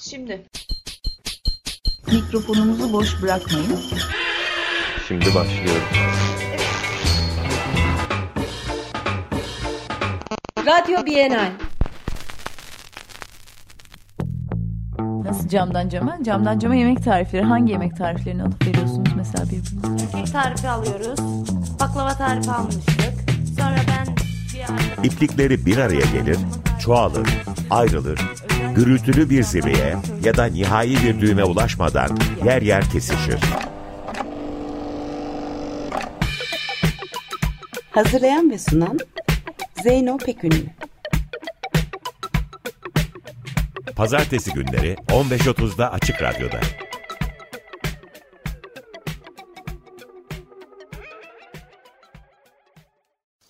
Şimdi. Mikrofonunuzu boş bırakmayın. Şimdi başlıyoruz. Radyo Bienal. Nasıl camdan cama? Camdan cama yemek tarifleri. Hangi yemek tariflerini alıp veriyorsunuz mesela birbirinize? Kek tarifi alıyoruz. Baklava tarifi almıştık. Sonra ben bir arkadaşım... İplikleri bir araya gelir, çoğalır, ayrılır, gürültülü bir zirveye ya da nihai bir düğüme ulaşmadan yer yer kesişir. Hazırlayan ve sunan Zeyno Pekünlü. Pazartesi günleri 15.30'da Açık Radyo'da.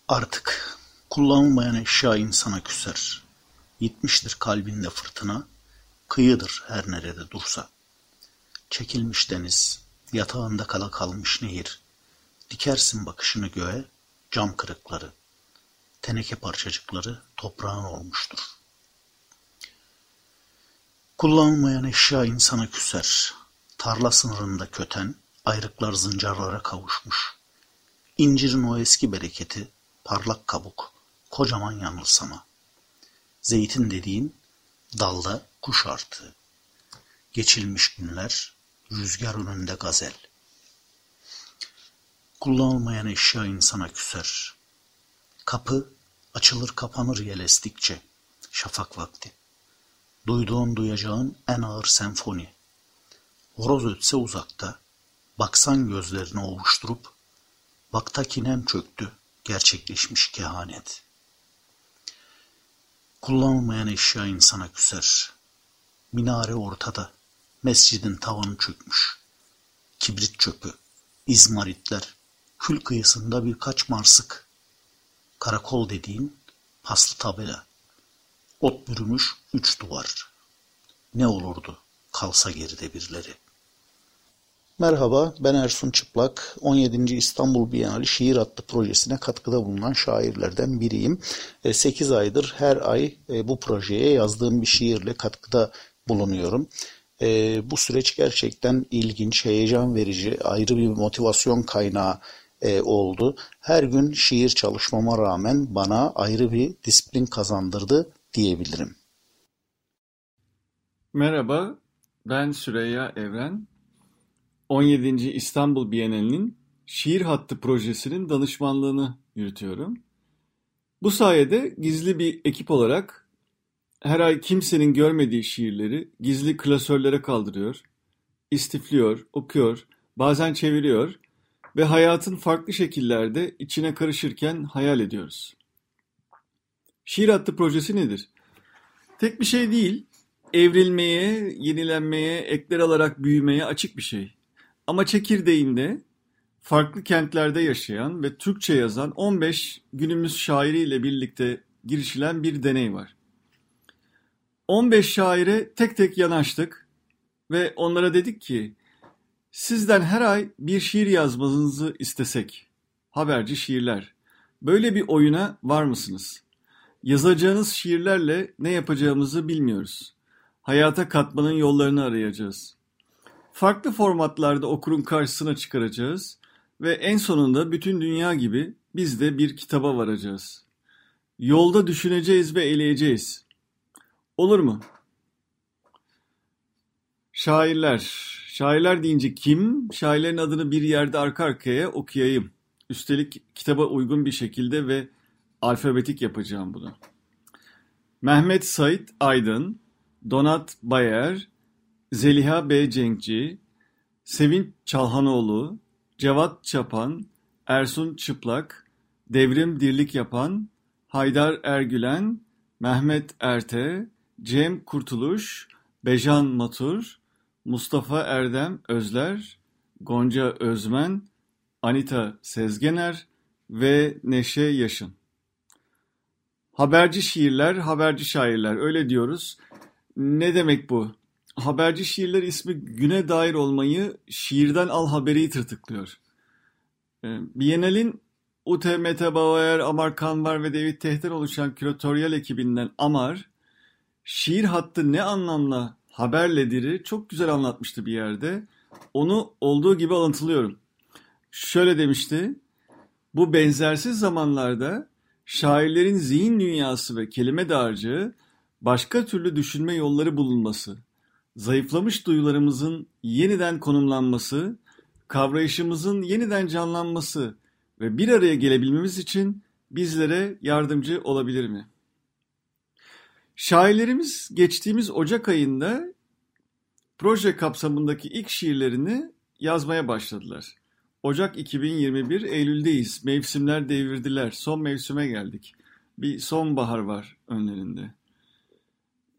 Artık kullanılmayan eşya insana küser. Gitmiştir kalbinde fırtına, kıyıdır her nerede dursa. Çekilmiş deniz, yatağında kala kalmış nehir. Dikersin bakışını göğe, cam kırıkları. Teneke parçacıkları toprağın olmuştur. Kullanılmayan eşya insana küser. Tarla sınırında köten, ayrıklar zıncarlara kavuşmuş. İncirin o eski bereketi, parlak kabuk, kocaman yanılsama. Zeytin dediğin dalda kuş artığı. Geçilmiş günler, rüzgar önünde gazel. Kullanılmayan eşya insana küser. Kapı açılır kapanır yel şafak vakti. Duyduğun duyacağın en ağır senfoni. Horoz ötse uzakta, baksan gözlerini ovuşturup, bakta kinem çöktü, gerçekleşmiş kehanet. Kullanılmayan eşya insana küser. Minare ortada, mescidin tavanı çökmüş. Kibrit çöpü, izmaritler, kül kıyısında birkaç marsık. Karakol dediğin paslı tabela. Ot bürümüş üç duvar. Ne olurdu kalsa geride birileri. Merhaba, ben Ersun Çıplak. 17. İstanbul Bienali Şiir Hattı projesine katkıda bulunan şairlerden biriyim. 8 aydır her ay e, bu projeye yazdığım bir şiirle katkıda bulunuyorum. E, bu süreç gerçekten ilginç, heyecan verici, ayrı bir motivasyon kaynağı e, oldu. Her gün şiir çalışmama rağmen bana ayrı bir disiplin kazandırdı diyebilirim. Merhaba, ben Süreyya Evren. 17. İstanbul Bienalinin Şiir Hattı projesinin danışmanlığını yürütüyorum. Bu sayede gizli bir ekip olarak her ay kimsenin görmediği şiirleri gizli klasörlere kaldırıyor, istifliyor, okuyor, bazen çeviriyor ve hayatın farklı şekillerde içine karışırken hayal ediyoruz. Şiir Hattı projesi nedir? Tek bir şey değil, evrilmeye, yenilenmeye, ekler alarak büyümeye açık bir şey. Ama çekirdeğinde farklı kentlerde yaşayan ve Türkçe yazan 15 günümüz şairiyle birlikte girişilen bir deney var. 15 şaire tek tek yanaştık ve onlara dedik ki sizden her ay bir şiir yazmanızı istesek, haberci şiirler, böyle bir oyuna var mısınız? Yazacağınız şiirlerle ne yapacağımızı bilmiyoruz. Hayata katmanın yollarını arayacağız. Farklı formatlarda okurun karşısına çıkaracağız ve en sonunda bütün dünya gibi biz de bir kitaba varacağız. Yolda düşüneceğiz ve eleyeceğiz. Olur mu? Şairler. Şairler deyince kim? Şairlerin adını bir yerde arka arkaya okuyayım. Üstelik kitaba uygun bir şekilde ve alfabetik yapacağım bunu. Mehmet Sait Aydın, Donat Bayer, Zeliha B. Cenkçi, Sevinç Çalhanoğlu, Cevat Çapan, Ersun Çıplak, Devrim Dirlik Yapan, Haydar Ergülen, Mehmet Erte, Cem Kurtuluş, Bejan Matur, Mustafa Erdem Özler, Gonca Özmen, Anita Sezgener ve Neşe Yaşın. Haberci şiirler, haberci şairler öyle diyoruz. Ne demek bu? Haberci şiirler ismi güne dair olmayı şiirden al haberi tırtıklıyor. Ee, Bienal'in Ute Mete Bauer, Amar Kanvar ve David Tehten oluşan küratöryal ekibinden Amar, şiir hattı ne anlamla haberle diri çok güzel anlatmıştı bir yerde. Onu olduğu gibi alıntılıyorum. Şöyle demişti. Bu benzersiz zamanlarda şairlerin zihin dünyası ve kelime dağarcığı başka türlü düşünme yolları bulunması, zayıflamış duyularımızın yeniden konumlanması, kavrayışımızın yeniden canlanması ve bir araya gelebilmemiz için bizlere yardımcı olabilir mi? Şairlerimiz geçtiğimiz Ocak ayında proje kapsamındaki ilk şiirlerini yazmaya başladılar. Ocak 2021, Eylül'deyiz. Mevsimler devirdiler. Son mevsime geldik. Bir sonbahar var önlerinde.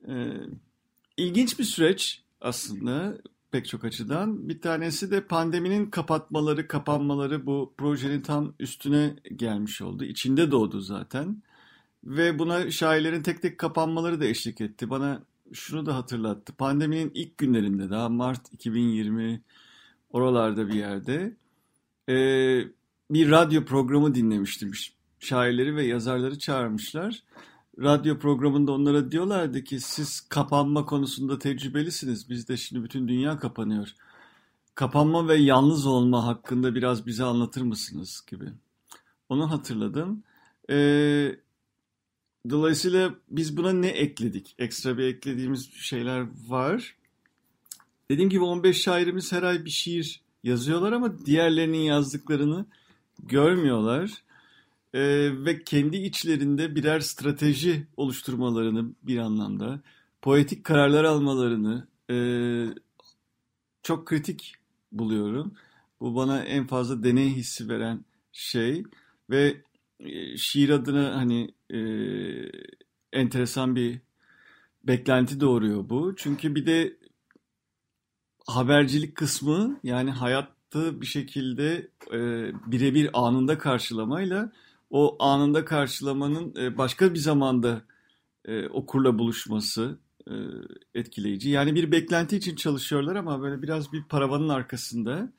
Ee, ilginç bir süreç aslında pek çok açıdan. Bir tanesi de pandeminin kapatmaları, kapanmaları bu projenin tam üstüne gelmiş oldu. İçinde doğdu zaten. Ve buna şairlerin tek tek kapanmaları da eşlik etti. Bana şunu da hatırlattı. Pandeminin ilk günlerinde daha Mart 2020 oralarda bir yerde e, bir radyo programı dinlemiştim. Şairleri ve yazarları çağırmışlar. Radyo programında onlara diyorlardı ki siz kapanma konusunda tecrübelisiniz. Bizde şimdi bütün dünya kapanıyor. Kapanma ve yalnız olma hakkında biraz bize anlatır mısınız gibi. Onu hatırladım. Ee, dolayısıyla biz buna ne ekledik? Ekstra bir eklediğimiz şeyler var. Dediğim gibi 15 şairimiz her ay bir şiir yazıyorlar ama diğerlerinin yazdıklarını görmüyorlar. Ee, ve kendi içlerinde birer strateji oluşturmalarını bir anlamda, poetik kararlar almalarını e, çok kritik buluyorum. Bu bana en fazla deney hissi veren şey ve e, şiir adına hani e, enteresan bir beklenti doğuruyor bu. Çünkü bir de habercilik kısmı yani hayatta bir şekilde e, birebir anında karşılamayla o anında karşılamanın e, başka bir zamanda e, okurla buluşması e, etkileyici. Yani bir beklenti için çalışıyorlar ama böyle biraz bir paravanın arkasında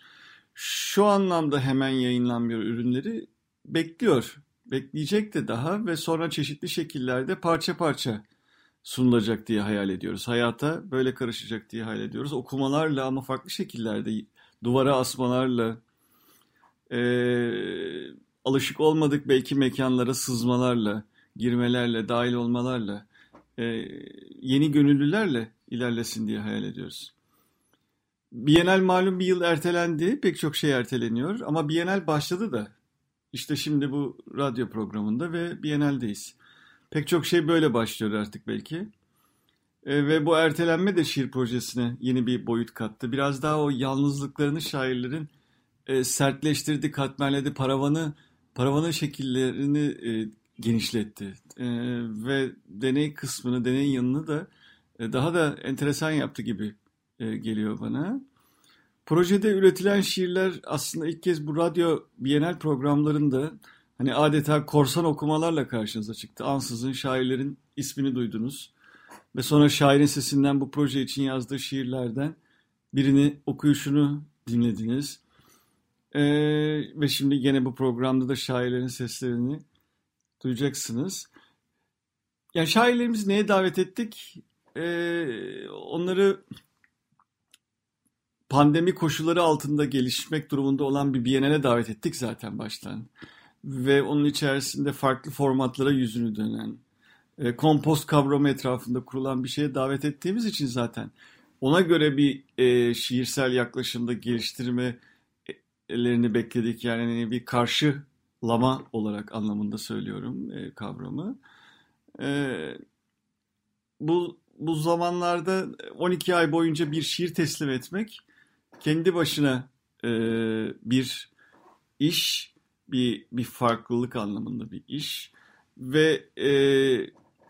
şu anlamda hemen yayınlanmıyor ürünleri bekliyor. Bekleyecek de daha ve sonra çeşitli şekillerde parça parça sunulacak diye hayal ediyoruz. Hayata böyle karışacak diye hayal ediyoruz. Okumalarla ama farklı şekillerde duvara asmalarla e, alışık olmadık belki mekanlara sızmalarla, girmelerle, dahil olmalarla, e, yeni gönüllülerle ilerlesin diye hayal ediyoruz. Bienal malum bir yıl ertelendi, pek çok şey erteleniyor ama Bienal başladı da. İşte şimdi bu radyo programında ve Bienal'deyiz. Pek çok şey böyle başlıyor artık belki. E, ve bu ertelenme de şiir projesine yeni bir boyut kattı. Biraz daha o yalnızlıklarını şairlerin e, sertleştirdi, katmerledi, paravanı paravanın şekillerini e, genişletti. E, ve deney kısmını, deney yanını da e, daha da enteresan yaptı gibi e, geliyor bana. Projede üretilen şiirler aslında ilk kez bu radyo bienal programlarında hani adeta korsan okumalarla karşınıza çıktı. Ansızın şairlerin ismini duydunuz. Ve sonra şairin sesinden bu proje için yazdığı şiirlerden birini okuyuşunu dinlediniz. Ee, ve şimdi yine bu programda da şairlerin seslerini duyacaksınız. Yani şairlerimizi neye davet ettik? Ee, onları pandemi koşulları altında gelişmek durumunda olan bir Biennale davet ettik zaten baştan. Ve onun içerisinde farklı formatlara yüzünü dönen, e, kompost kavramı etrafında kurulan bir şeye davet ettiğimiz için zaten ona göre bir e, şiirsel yaklaşımda geliştirme lerini bekledik. Yani hani bir karşılama olarak anlamında söylüyorum e, kavramı. E, bu bu zamanlarda 12 ay boyunca bir şiir teslim etmek kendi başına e, bir iş, bir bir farklılık anlamında bir iş ve e,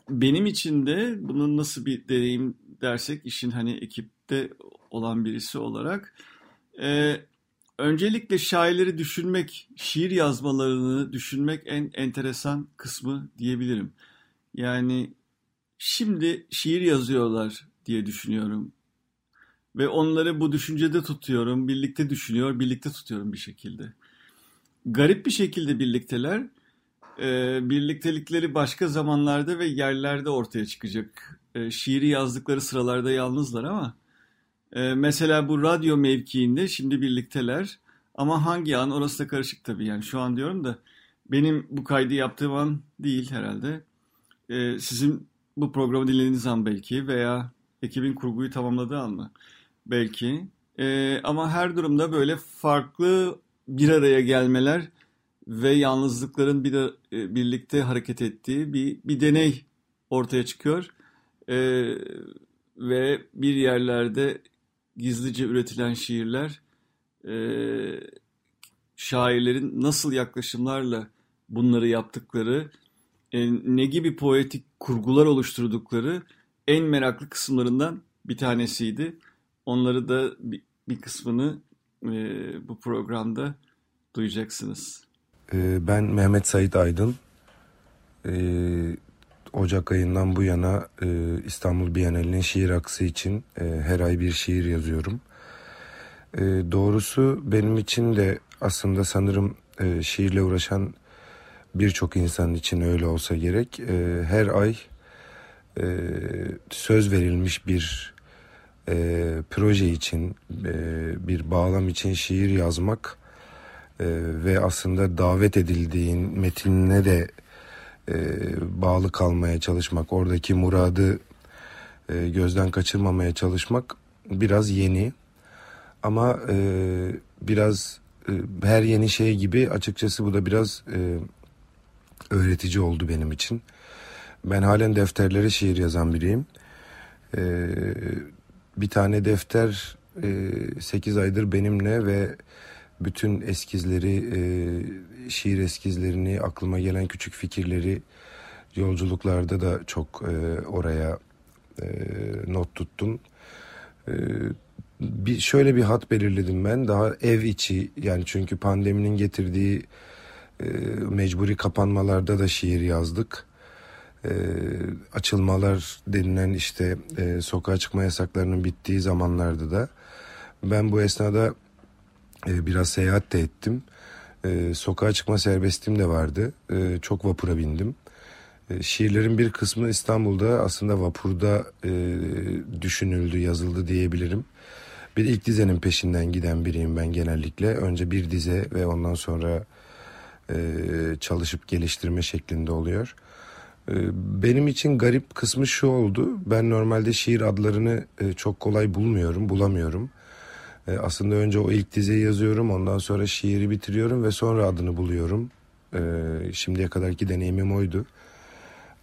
benim için de bunun nasıl bir deneyim dersek işin hani ekipte olan birisi olarak e, Öncelikle şairleri düşünmek, şiir yazmalarını düşünmek en enteresan kısmı diyebilirim. Yani şimdi şiir yazıyorlar diye düşünüyorum. Ve onları bu düşüncede tutuyorum, birlikte düşünüyor, birlikte tutuyorum bir şekilde. Garip bir şekilde birlikteler. Ee, birliktelikleri başka zamanlarda ve yerlerde ortaya çıkacak e, şiiri yazdıkları sıralarda yalnızlar ama e, mesela bu radyo mevkiinde şimdi birlikteler ama hangi an orası da karışık tabii yani şu an diyorum da benim bu kaydı yaptığım an değil herhalde. E, sizin bu programı dinlediğiniz an belki veya ekibin kurguyu tamamladığı an mı? Belki. E, ama her durumda böyle farklı bir araya gelmeler ve yalnızlıkların bir de, e, birlikte hareket ettiği bir, bir deney ortaya çıkıyor. E, ve bir yerlerde gizlice üretilen şiirler e, şairlerin nasıl yaklaşımlarla bunları yaptıkları, e, ne gibi poetik kurgular oluşturdukları en meraklı kısımlarından bir tanesiydi. Onları da bir, bir kısmını e, bu programda duyacaksınız. Ee, ben Mehmet Sait Aydın. Ocak ayından bu yana e, İstanbul Bienalinin şiir aksı için e, her ay bir şiir yazıyorum. E, doğrusu benim için de aslında sanırım şiirle uğraşan birçok insan için öyle olsa gerek. her ay söz verilmiş bir proje için, bir bağlam için şiir yazmak e, ve aslında davet edildiğin metinine de e, bağlı kalmaya çalışmak, oradaki muradı e, gözden kaçırmamaya çalışmak biraz yeni. Ama e, biraz e, her yeni şey gibi açıkçası bu da biraz e, öğretici oldu benim için. Ben halen defterlere şiir yazan biriyim. E, bir tane defter e, 8 aydır benimle ve bütün eskizleri, e, şiir eskizlerini, aklıma gelen küçük fikirleri yolculuklarda da çok e, oraya e, not tuttum. E, bir şöyle bir hat belirledim ben daha ev içi yani çünkü pandeminin getirdiği e, mecburi kapanmalarda da şiir yazdık. E, açılmalar denilen işte e, sokağa çıkma yasaklarının bittiği zamanlarda da ben bu esnada e, biraz seyahat de ettim. E, sokağa çıkma serbestim de vardı. E, çok vapura bindim. E, şiirlerin bir kısmı İstanbul'da aslında vapurda e, düşünüldü, yazıldı diyebilirim. Bir ilk dizenin peşinden giden biriyim ben genellikle. Önce bir dize ve ondan sonra e, çalışıp geliştirme şeklinde oluyor. E, benim için garip kısmı şu oldu. Ben normalde şiir adlarını e, çok kolay bulmuyorum, bulamıyorum. E, aslında önce o ilk dizeyi yazıyorum ondan sonra şiiri bitiriyorum ve sonra adını buluyorum. E, şimdiye kadarki deneyimim oydu.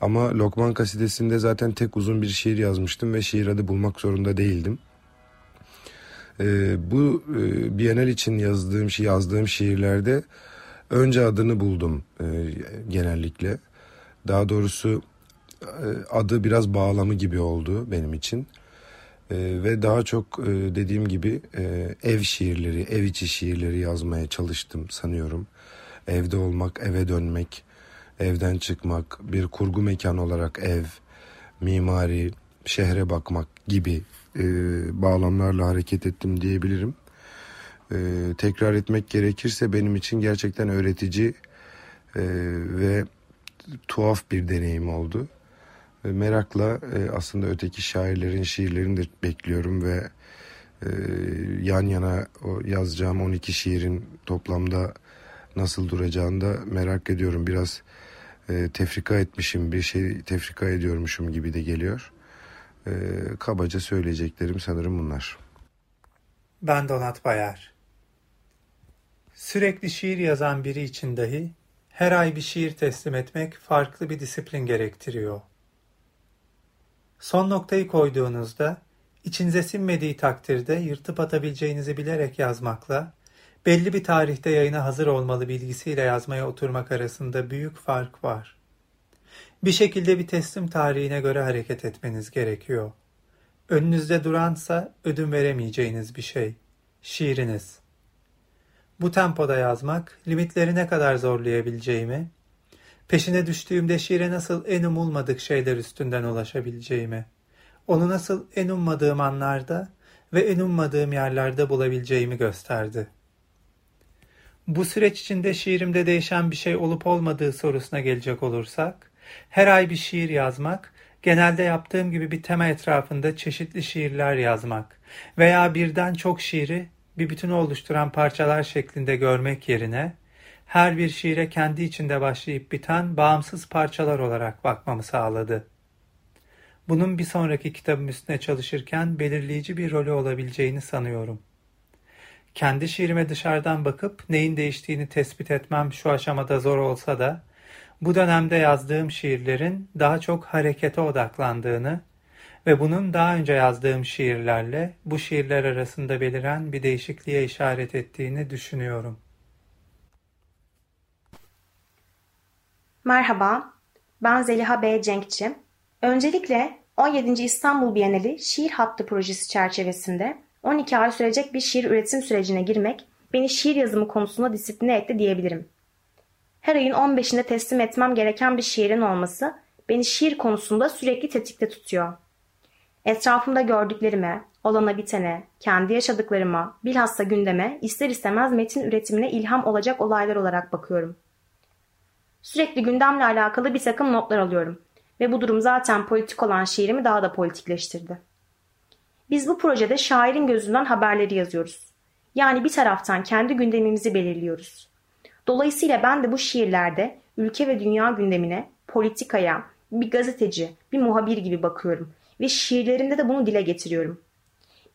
Ama Lokman kasidesinde zaten tek uzun bir şiir yazmıştım ve şiir adı bulmak zorunda değildim. E, bu e, Bienal için yazdığım, yazdığım şiirlerde önce adını buldum e, genellikle. Daha doğrusu e, adı biraz bağlamı gibi oldu benim için. E, ve daha çok e, dediğim gibi e, ev şiirleri, ev içi şiirleri yazmaya çalıştım sanıyorum. Evde olmak, eve dönmek, evden çıkmak, bir kurgu mekan olarak ev, mimari, şehre bakmak gibi e, bağlamlarla hareket ettim diyebilirim. E, tekrar etmek gerekirse benim için gerçekten öğretici e, ve tuhaf bir deneyim oldu merakla e, aslında öteki şairlerin şiirlerini de bekliyorum ve e, yan yana o yazacağım 12 şiirin toplamda nasıl duracağını da merak ediyorum. Biraz e, tefrika etmişim, bir şey tefrika ediyormuşum gibi de geliyor. Kabaca söyleyeceklerim sanırım bunlar. Ben Donat Bayar. Sürekli şiir yazan biri için dahi her ay bir şiir teslim etmek farklı bir disiplin gerektiriyor. Son noktayı koyduğunuzda, içinize sinmediği takdirde yırtıp atabileceğinizi bilerek yazmakla, belli bir tarihte yayına hazır olmalı bilgisiyle yazmaya oturmak arasında büyük fark var. Bir şekilde bir teslim tarihine göre hareket etmeniz gerekiyor. Önünüzde duransa ödün veremeyeceğiniz bir şey. Şiiriniz. Bu tempoda yazmak, limitleri ne kadar zorlayabileceğimi, Peşine düştüğümde şiire nasıl en umulmadık şeyler üstünden ulaşabileceğimi, onu nasıl en ummadığım anlarda ve en ummadığım yerlerde bulabileceğimi gösterdi. Bu süreç içinde şiirimde değişen bir şey olup olmadığı sorusuna gelecek olursak, her ay bir şiir yazmak genelde yaptığım gibi bir tema etrafında çeşitli şiirler yazmak veya birden çok şiiri bir bütünü oluşturan parçalar şeklinde görmek yerine her bir şiire kendi içinde başlayıp biten bağımsız parçalar olarak bakmamı sağladı. Bunun bir sonraki kitabım üstüne çalışırken belirleyici bir rolü olabileceğini sanıyorum. Kendi şiirime dışarıdan bakıp neyin değiştiğini tespit etmem şu aşamada zor olsa da bu dönemde yazdığım şiirlerin daha çok harekete odaklandığını ve bunun daha önce yazdığım şiirlerle bu şiirler arasında beliren bir değişikliğe işaret ettiğini düşünüyorum. Merhaba, ben Zeliha B. Cenkçi. Öncelikle 17. İstanbul Bienali Şiir Hattı projesi çerçevesinde 12 ay sürecek bir şiir üretim sürecine girmek beni şiir yazımı konusunda disipline etti diyebilirim. Her ayın 15'inde teslim etmem gereken bir şiirin olması beni şiir konusunda sürekli tetikte tutuyor. Etrafımda gördüklerime, olana bitene, kendi yaşadıklarıma, bilhassa gündeme ister istemez metin üretimine ilham olacak olaylar olarak bakıyorum. Sürekli gündemle alakalı bir takım notlar alıyorum ve bu durum zaten politik olan şiirimi daha da politikleştirdi. Biz bu projede şairin gözünden haberleri yazıyoruz. Yani bir taraftan kendi gündemimizi belirliyoruz. Dolayısıyla ben de bu şiirlerde ülke ve dünya gündemine, politikaya, bir gazeteci, bir muhabir gibi bakıyorum ve şiirlerimde de bunu dile getiriyorum.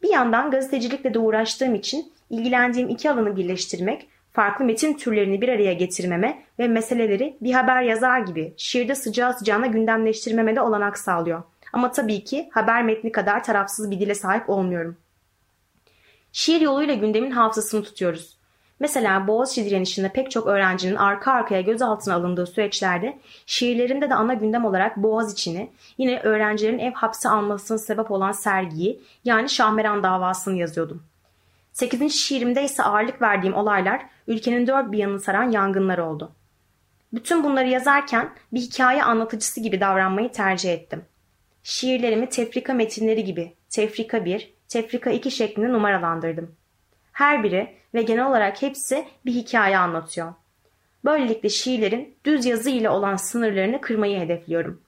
Bir yandan gazetecilikle de uğraştığım için ilgilendiğim iki alanı birleştirmek, farklı metin türlerini bir araya getirmeme ve meseleleri bir haber yazar gibi şiirde sıcağı sıcağına gündemleştirmeme de olanak sağlıyor. Ama tabii ki haber metni kadar tarafsız bir dile sahip olmuyorum. Şiir yoluyla gündemin hafızasını tutuyoruz. Mesela Boğaziçi direnişinde pek çok öğrencinin arka arkaya gözaltına alındığı süreçlerde şiirlerimde de ana gündem olarak Boğaziçi'ni, yine öğrencilerin ev hapse almasına sebep olan sergiyi yani Şahmeran davasını yazıyordum. 8. şiirimde ise ağırlık verdiğim olaylar ülkenin dört bir yanını saran yangınlar oldu. Bütün bunları yazarken bir hikaye anlatıcısı gibi davranmayı tercih ettim. Şiirlerimi tefrika metinleri gibi tefrika 1, tefrika 2 şeklinde numaralandırdım. Her biri ve genel olarak hepsi bir hikaye anlatıyor. Böylelikle şiirlerin düz yazı ile olan sınırlarını kırmayı hedefliyorum.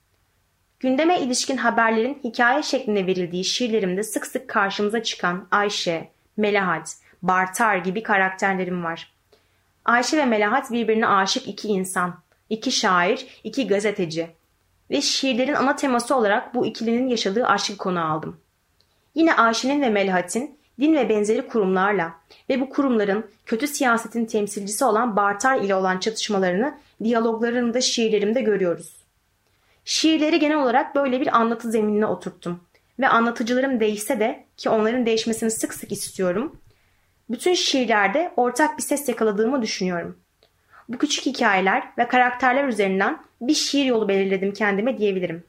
Gündeme ilişkin haberlerin hikaye şeklinde verildiği şiirlerimde sık sık karşımıza çıkan Ayşe, Melahat, Bartar gibi karakterlerim var. Ayşe ve Melahat birbirine aşık iki insan, iki şair, iki gazeteci ve şiirlerin ana teması olarak bu ikilinin yaşadığı aşkı konu aldım. Yine Ayşe'nin ve Melahat'in din ve benzeri kurumlarla ve bu kurumların kötü siyasetin temsilcisi olan Bartar ile olan çatışmalarını diyaloglarında şiirlerimde görüyoruz. Şiirleri genel olarak böyle bir anlatı zeminine oturttum ve anlatıcılarım değişse de ki onların değişmesini sık sık istiyorum. Bütün şiirlerde ortak bir ses yakaladığımı düşünüyorum. Bu küçük hikayeler ve karakterler üzerinden bir şiir yolu belirledim kendime diyebilirim.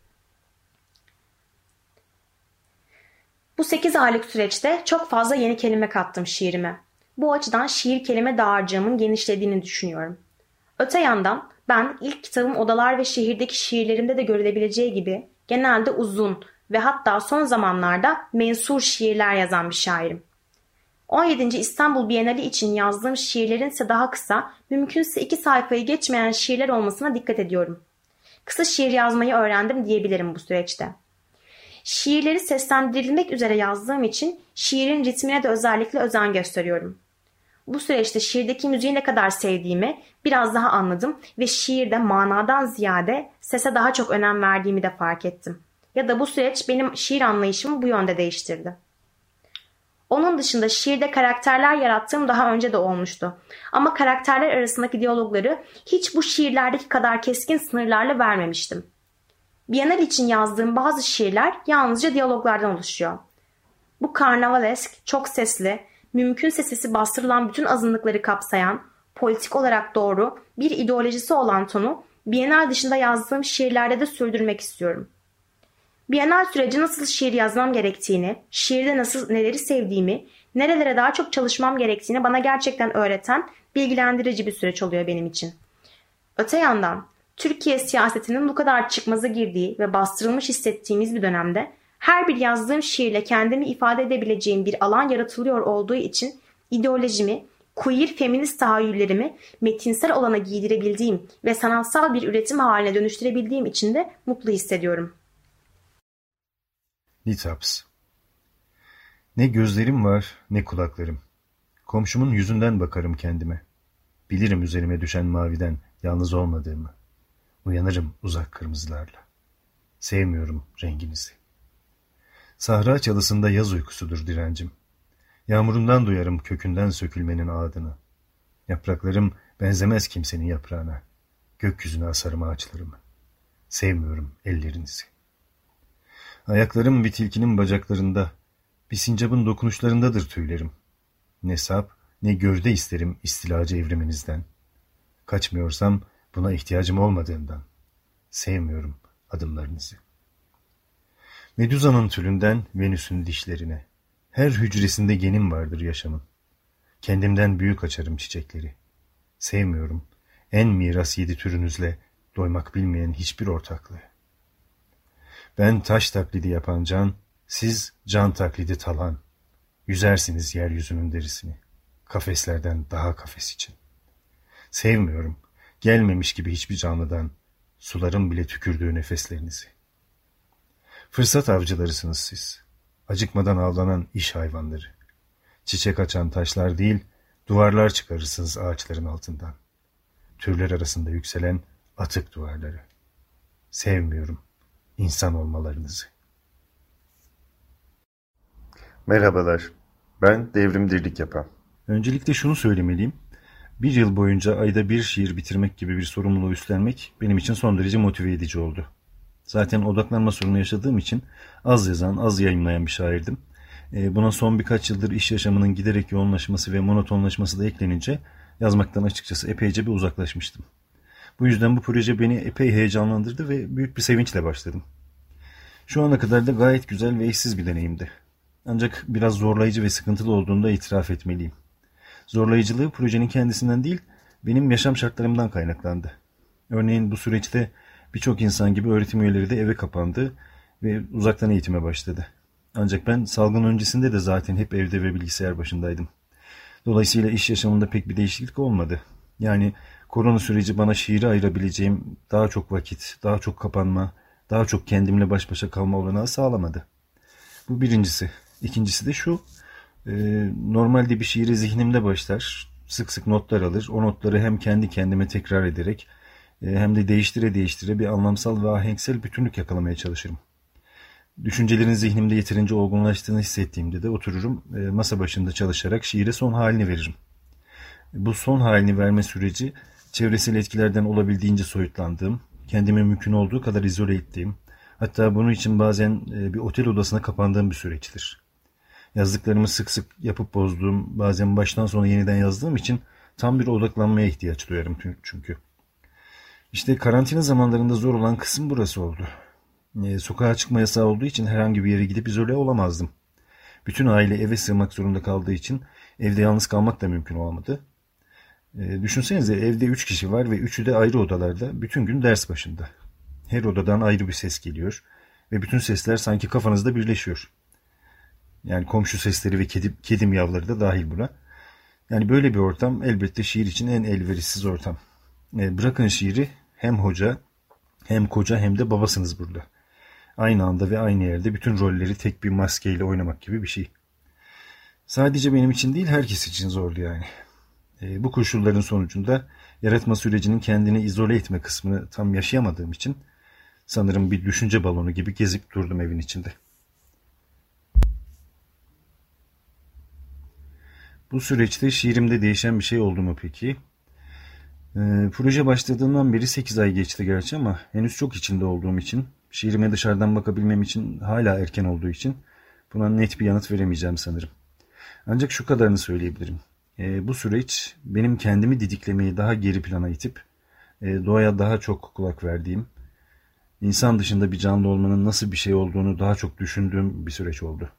Bu 8 aylık süreçte çok fazla yeni kelime kattım şiirime. Bu açıdan şiir kelime dağarcığımın genişlediğini düşünüyorum. Öte yandan ben ilk kitabım Odalar ve Şehir'deki şiirlerimde de görülebileceği gibi genelde uzun ve hatta son zamanlarda mensur şiirler yazan bir şairim. 17. İstanbul Bienali için yazdığım şiirlerin ise daha kısa, mümkünse iki sayfayı geçmeyen şiirler olmasına dikkat ediyorum. Kısa şiir yazmayı öğrendim diyebilirim bu süreçte. Şiirleri seslendirilmek üzere yazdığım için şiirin ritmine de özellikle özen gösteriyorum. Bu süreçte şiirdeki müziği ne kadar sevdiğimi biraz daha anladım ve şiirde manadan ziyade sese daha çok önem verdiğimi de fark ettim. Ya da bu süreç benim şiir anlayışımı bu yönde değiştirdi. Onun dışında şiirde karakterler yarattığım daha önce de olmuştu. Ama karakterler arasındaki diyalogları hiç bu şiirlerdeki kadar keskin sınırlarla vermemiştim. Bienal için yazdığım bazı şiirler yalnızca diyaloglardan oluşuyor. Bu karnavalesk, çok sesli, mümkünse sesi bastırılan bütün azınlıkları kapsayan, politik olarak doğru bir ideolojisi olan tonu Bienal dışında yazdığım şiirlerde de sürdürmek istiyorum. Bienal süreci nasıl şiir yazmam gerektiğini, şiirde nasıl neleri sevdiğimi, nerelere daha çok çalışmam gerektiğini bana gerçekten öğreten bilgilendirici bir süreç oluyor benim için. Öte yandan Türkiye siyasetinin bu kadar çıkmaza girdiği ve bastırılmış hissettiğimiz bir dönemde her bir yazdığım şiirle kendimi ifade edebileceğim bir alan yaratılıyor olduğu için ideolojimi, queer feminist tahayyüllerimi metinsel olana giydirebildiğim ve sanatsal bir üretim haline dönüştürebildiğim için de mutlu hissediyorum. Litaps Ne gözlerim var ne kulaklarım. Komşumun yüzünden bakarım kendime. Bilirim üzerime düşen maviden yalnız olmadığımı. Uyanırım uzak kırmızılarla. Sevmiyorum renginizi. Sahra çalısında yaz uykusudur direncim. Yağmurundan duyarım kökünden sökülmenin ağdını. Yapraklarım benzemez kimsenin yaprağına. Gökyüzüne asarım ağaçlarımı. Sevmiyorum ellerinizi. Ayaklarım bir tilkinin bacaklarında, bir sincapın dokunuşlarındadır tüylerim. Ne sap, ne gövde isterim istilacı evriminizden. Kaçmıyorsam buna ihtiyacım olmadığından. Sevmiyorum adımlarınızı. Meduza'nın tülünden Venüs'ün dişlerine. Her hücresinde genim vardır yaşamın. Kendimden büyük açarım çiçekleri. Sevmiyorum en miras yedi türünüzle doymak bilmeyen hiçbir ortaklığı. Ben taş taklidi yapan can, siz can taklidi talan. Yüzersiniz yeryüzünün derisini. Kafeslerden daha kafes için. Sevmiyorum, gelmemiş gibi hiçbir canlıdan, suların bile tükürdüğü nefeslerinizi. Fırsat avcılarısınız siz. Acıkmadan avlanan iş hayvanları. Çiçek açan taşlar değil, duvarlar çıkarırsınız ağaçların altından. Türler arasında yükselen atık duvarları. Sevmiyorum insan olmalarınızı. Merhabalar, ben devrim dirlik yapan. Öncelikle şunu söylemeliyim. Bir yıl boyunca ayda bir şiir bitirmek gibi bir sorumluluğu üstlenmek benim için son derece motive edici oldu. Zaten odaklanma sorunu yaşadığım için az yazan, az yayınlayan bir şairdim. E, buna son birkaç yıldır iş yaşamının giderek yoğunlaşması ve monotonlaşması da eklenince yazmaktan açıkçası epeyce bir uzaklaşmıştım. Bu yüzden bu proje beni epey heyecanlandırdı ve büyük bir sevinçle başladım. Şu ana kadar da gayet güzel ve eşsiz bir deneyimdi. Ancak biraz zorlayıcı ve sıkıntılı olduğunu da itiraf etmeliyim. Zorlayıcılığı projenin kendisinden değil, benim yaşam şartlarımdan kaynaklandı. Örneğin bu süreçte birçok insan gibi öğretim üyeleri de eve kapandı ve uzaktan eğitime başladı. Ancak ben salgın öncesinde de zaten hep evde ve bilgisayar başındaydım. Dolayısıyla iş yaşamında pek bir değişiklik olmadı. Yani korona süreci bana şiiri ayırabileceğim daha çok vakit, daha çok kapanma, daha çok kendimle baş başa kalma olanağı sağlamadı. Bu birincisi. İkincisi de şu, e, normalde bir şiiri zihnimde başlar, sık sık notlar alır, o notları hem kendi kendime tekrar ederek e, hem de değiştire değiştire bir anlamsal ve ahenksel bütünlük yakalamaya çalışırım. Düşüncelerin zihnimde yeterince olgunlaştığını hissettiğimde de otururum, e, masa başında çalışarak şiire son halini veririm. Bu son halini verme süreci çevresel etkilerden olabildiğince soyutlandığım, kendimi mümkün olduğu kadar izole ettiğim, hatta bunun için bazen e, bir otel odasına kapandığım bir süreçtir. Yazdıklarımı sık sık yapıp bozduğum, bazen baştan sona yeniden yazdığım için tam bir odaklanmaya ihtiyaç duyarım çünkü. İşte karantina zamanlarında zor olan kısım burası oldu. E, sokağa çıkma yasağı olduğu için herhangi bir yere gidip izole olamazdım. Bütün aile eve sığmak zorunda kaldığı için evde yalnız kalmak da mümkün olamadı. E, düşünsenize evde üç kişi var ve üçü de ayrı odalarda bütün gün ders başında. Her odadan ayrı bir ses geliyor ve bütün sesler sanki kafanızda birleşiyor. Yani komşu sesleri ve kedi, kedi miyavları da dahil buna. Yani böyle bir ortam elbette şiir için en elverişsiz ortam. E, bırakın şiiri hem hoca hem koca hem de babasınız burada. Aynı anda ve aynı yerde bütün rolleri tek bir maskeyle oynamak gibi bir şey. Sadece benim için değil herkes için zordu yani. E, bu koşulların sonucunda yaratma sürecinin kendini izole etme kısmını tam yaşayamadığım için sanırım bir düşünce balonu gibi gezip durdum evin içinde. Bu süreçte şiirimde değişen bir şey oldu mu peki? E, proje başladığından beri 8 ay geçti gerçi ama henüz çok içinde olduğum için, şiirime dışarıdan bakabilmem için hala erken olduğu için buna net bir yanıt veremeyeceğim sanırım. Ancak şu kadarını söyleyebilirim. E, bu süreç benim kendimi didiklemeyi daha geri plana itip e, doğaya daha çok kulak verdiğim, insan dışında bir canlı olmanın nasıl bir şey olduğunu daha çok düşündüğüm bir süreç oldu.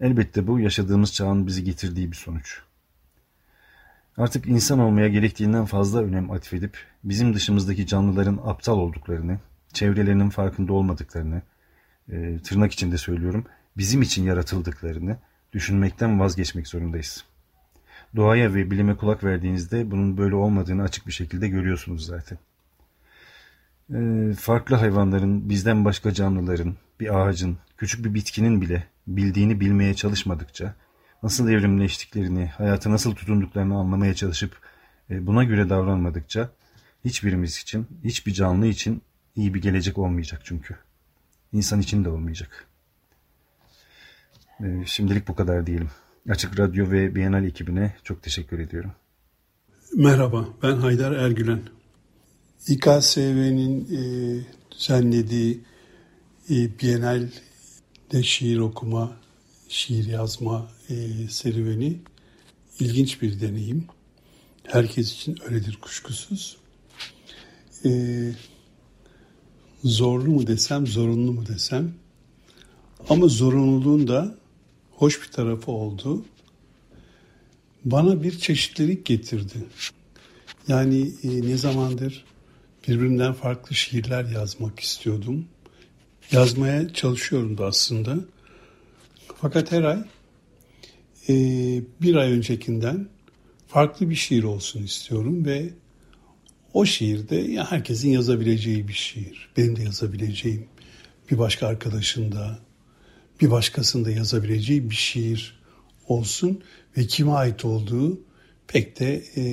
Elbette bu yaşadığımız çağın bizi getirdiği bir sonuç. Artık insan olmaya gerektiğinden fazla önem atfedip bizim dışımızdaki canlıların aptal olduklarını, çevrelerinin farkında olmadıklarını, e, tırnak içinde söylüyorum, bizim için yaratıldıklarını düşünmekten vazgeçmek zorundayız. Doğaya ve bilime kulak verdiğinizde bunun böyle olmadığını açık bir şekilde görüyorsunuz zaten. Ee, farklı hayvanların, bizden başka canlıların, bir ağacın, küçük bir bitkinin bile bildiğini bilmeye çalışmadıkça, nasıl evrimleştiklerini, hayata nasıl tutunduklarını anlamaya çalışıp e, buna göre davranmadıkça hiçbirimiz için, hiçbir canlı için iyi bir gelecek olmayacak çünkü. İnsan için de olmayacak. Ee, şimdilik bu kadar diyelim. Açık Radyo ve Bienal ekibine çok teşekkür ediyorum. Merhaba, ben Haydar Ergülen. İKSV'nin e, düzenlediği e, Bienal'de şiir okuma, şiir yazma e, serüveni ilginç bir deneyim. Herkes için öyledir kuşkusuz. E, zorlu mu desem, zorunlu mu desem. Ama zorunluluğun da hoş bir tarafı oldu. Bana bir çeşitlilik getirdi. Yani e, ne zamandır birbirinden farklı şiirler yazmak istiyordum. Yazmaya çalışıyorum da aslında. Fakat her ay e, bir ay öncekinden farklı bir şiir olsun istiyorum ve o şiirde ya herkesin yazabileceği bir şiir. Benim de yazabileceğim, bir başka arkadaşın da, bir başkasının da yazabileceği bir şiir olsun ve kime ait olduğu pek de e,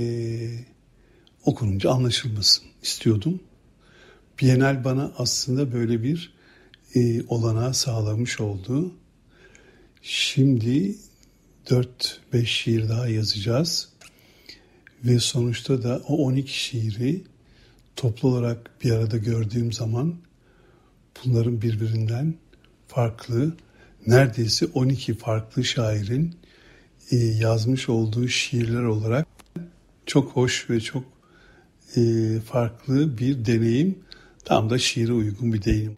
okununca anlaşılmasın istiyordum. Bienal bana aslında böyle bir e, olanağı sağlamış oldu. Şimdi 4-5 şiir daha yazacağız. Ve sonuçta da o 12 şiiri toplu olarak bir arada gördüğüm zaman bunların birbirinden farklı, neredeyse 12 farklı şairin e, yazmış olduğu şiirler olarak çok hoş ve çok e, farklı bir deneyim. Tam da şiire uygun bir deyim.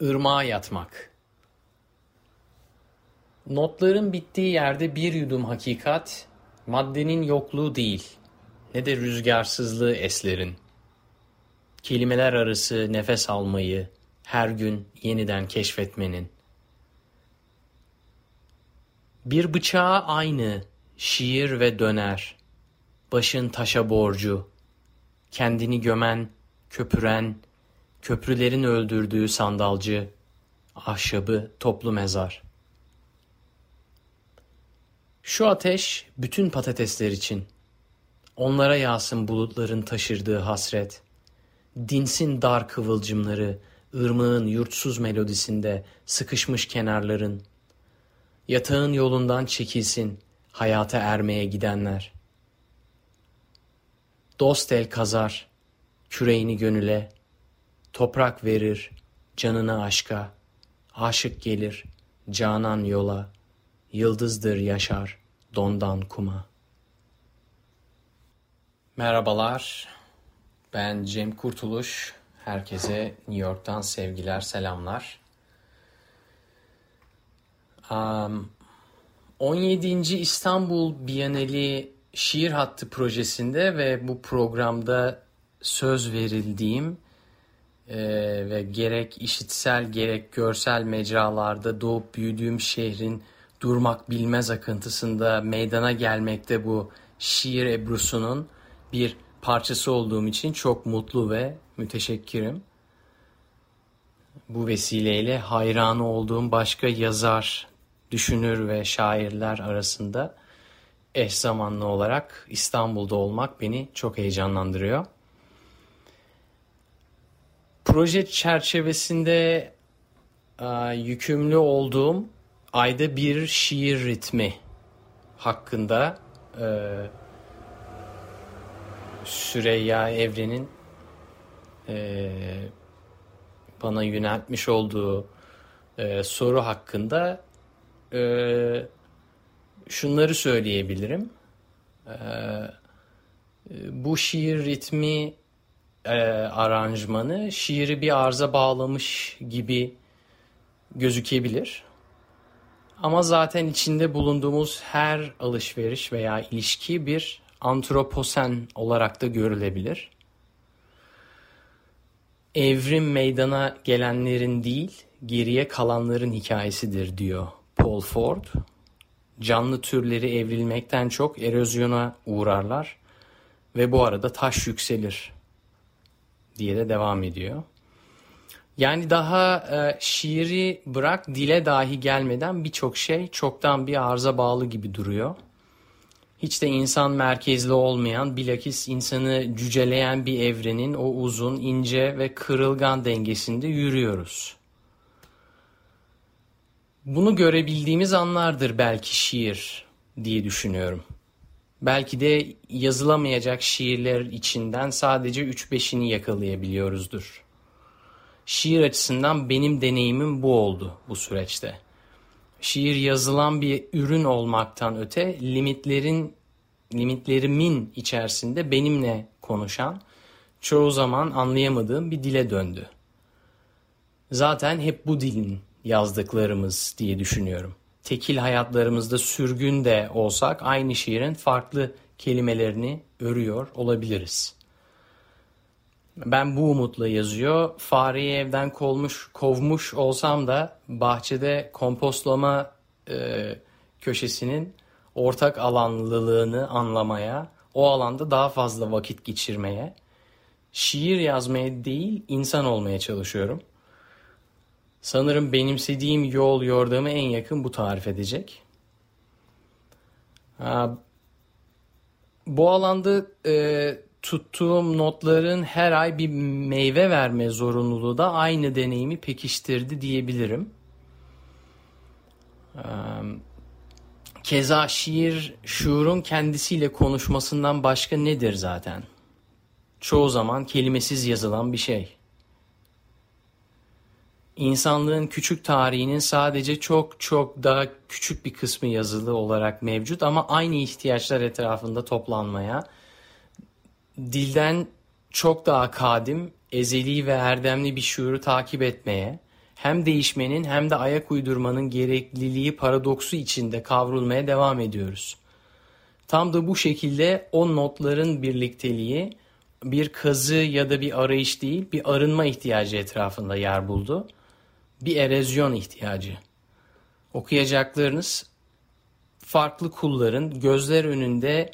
Irmağa yatmak. Notların bittiği yerde bir yudum hakikat, maddenin yokluğu değil, ne de rüzgarsızlığı eslerin. Kelimeler arası nefes almayı, her gün yeniden keşfetmenin. Bir bıçağa aynı, şiir ve döner, başın taşa borcu, kendini gömen, köpüren, köprülerin öldürdüğü sandalcı, ahşabı toplu mezar. Şu ateş bütün patatesler için. Onlara yağsın bulutların taşırdığı hasret. Dinsin dar kıvılcımları, ırmağın yurtsuz melodisinde sıkışmış kenarların. Yatağın yolundan çekilsin hayata ermeye gidenler. Dost el kazar, küreğini gönüle, toprak verir, canını aşka, aşık gelir, canan yola, yıldızdır yaşar, dondan kuma. Merhabalar, ben Cem Kurtuluş. Herkese New York'tan sevgiler, selamlar. Um, 17. İstanbul Bienali Şiir Hattı projesinde ve bu programda söz verildiğim e, ve gerek işitsel gerek görsel mecralarda doğup büyüdüğüm şehrin durmak bilmez akıntısında meydana gelmekte bu şiir ebrusunun bir parçası olduğum için çok mutlu ve müteşekkirim. Bu vesileyle hayranı olduğum başka yazar, düşünür ve şairler arasında eş zamanlı olarak İstanbul'da olmak beni çok heyecanlandırıyor. Proje çerçevesinde e, yükümlü olduğum ayda bir şiir ritmi hakkında e, Süreyya Evren'in e, bana yöneltmiş olduğu e, soru hakkında e, şunları söyleyebilirim. E, bu şiir ritmi e, aranjmanı şiiri bir arıza bağlamış gibi gözükebilir. Ama zaten içinde bulunduğumuz her alışveriş veya ilişki bir antroposen olarak da görülebilir. Evrim meydana gelenlerin değil, geriye kalanların hikayesidir diyor Paul Ford. Canlı türleri evrilmekten çok erozyona uğrarlar ve bu arada taş yükselir diye de devam ediyor. Yani daha e, şiiri bırak dile dahi gelmeden birçok şey çoktan bir arıza bağlı gibi duruyor. Hiç de insan merkezli olmayan, bilakis insanı cüceleyen bir evrenin o uzun, ince ve kırılgan dengesinde yürüyoruz. Bunu görebildiğimiz anlardır belki şiir diye düşünüyorum. Belki de yazılamayacak şiirler içinden sadece 3-5'ini yakalayabiliyoruzdur. Şiir açısından benim deneyimim bu oldu bu süreçte. Şiir yazılan bir ürün olmaktan öte limitlerin limitlerimin içerisinde benimle konuşan, çoğu zaman anlayamadığım bir dile döndü. Zaten hep bu dilin yazdıklarımız diye düşünüyorum. Tekil hayatlarımızda sürgün de olsak aynı şiirin farklı kelimelerini örüyor olabiliriz. Ben bu umutla yazıyor. Fareyi evden kovmuş, kovmuş olsam da bahçede kompostlama e, köşesinin ortak alanlılığını anlamaya, o alanda daha fazla vakit geçirmeye, şiir yazmaya değil insan olmaya çalışıyorum. Sanırım benimsediğim yol yordamı en yakın bu tarif edecek. Bu alanda e, tuttuğum notların her ay bir meyve verme zorunluluğu da aynı deneyimi pekiştirdi diyebilirim. Keza şiir şuurun kendisiyle konuşmasından başka nedir zaten? Çoğu zaman kelimesiz yazılan bir şey. İnsanlığın küçük tarihinin sadece çok çok daha küçük bir kısmı yazılı olarak mevcut ama aynı ihtiyaçlar etrafında toplanmaya, dilden çok daha kadim, ezeli ve erdemli bir şuuru takip etmeye, hem değişmenin hem de ayak uydurmanın gerekliliği paradoksu içinde kavrulmaya devam ediyoruz. Tam da bu şekilde o notların birlikteliği bir kazı ya da bir arayış değil, bir arınma ihtiyacı etrafında yer buldu. Bir erozyon ihtiyacı. Okuyacaklarınız farklı kulların gözler önünde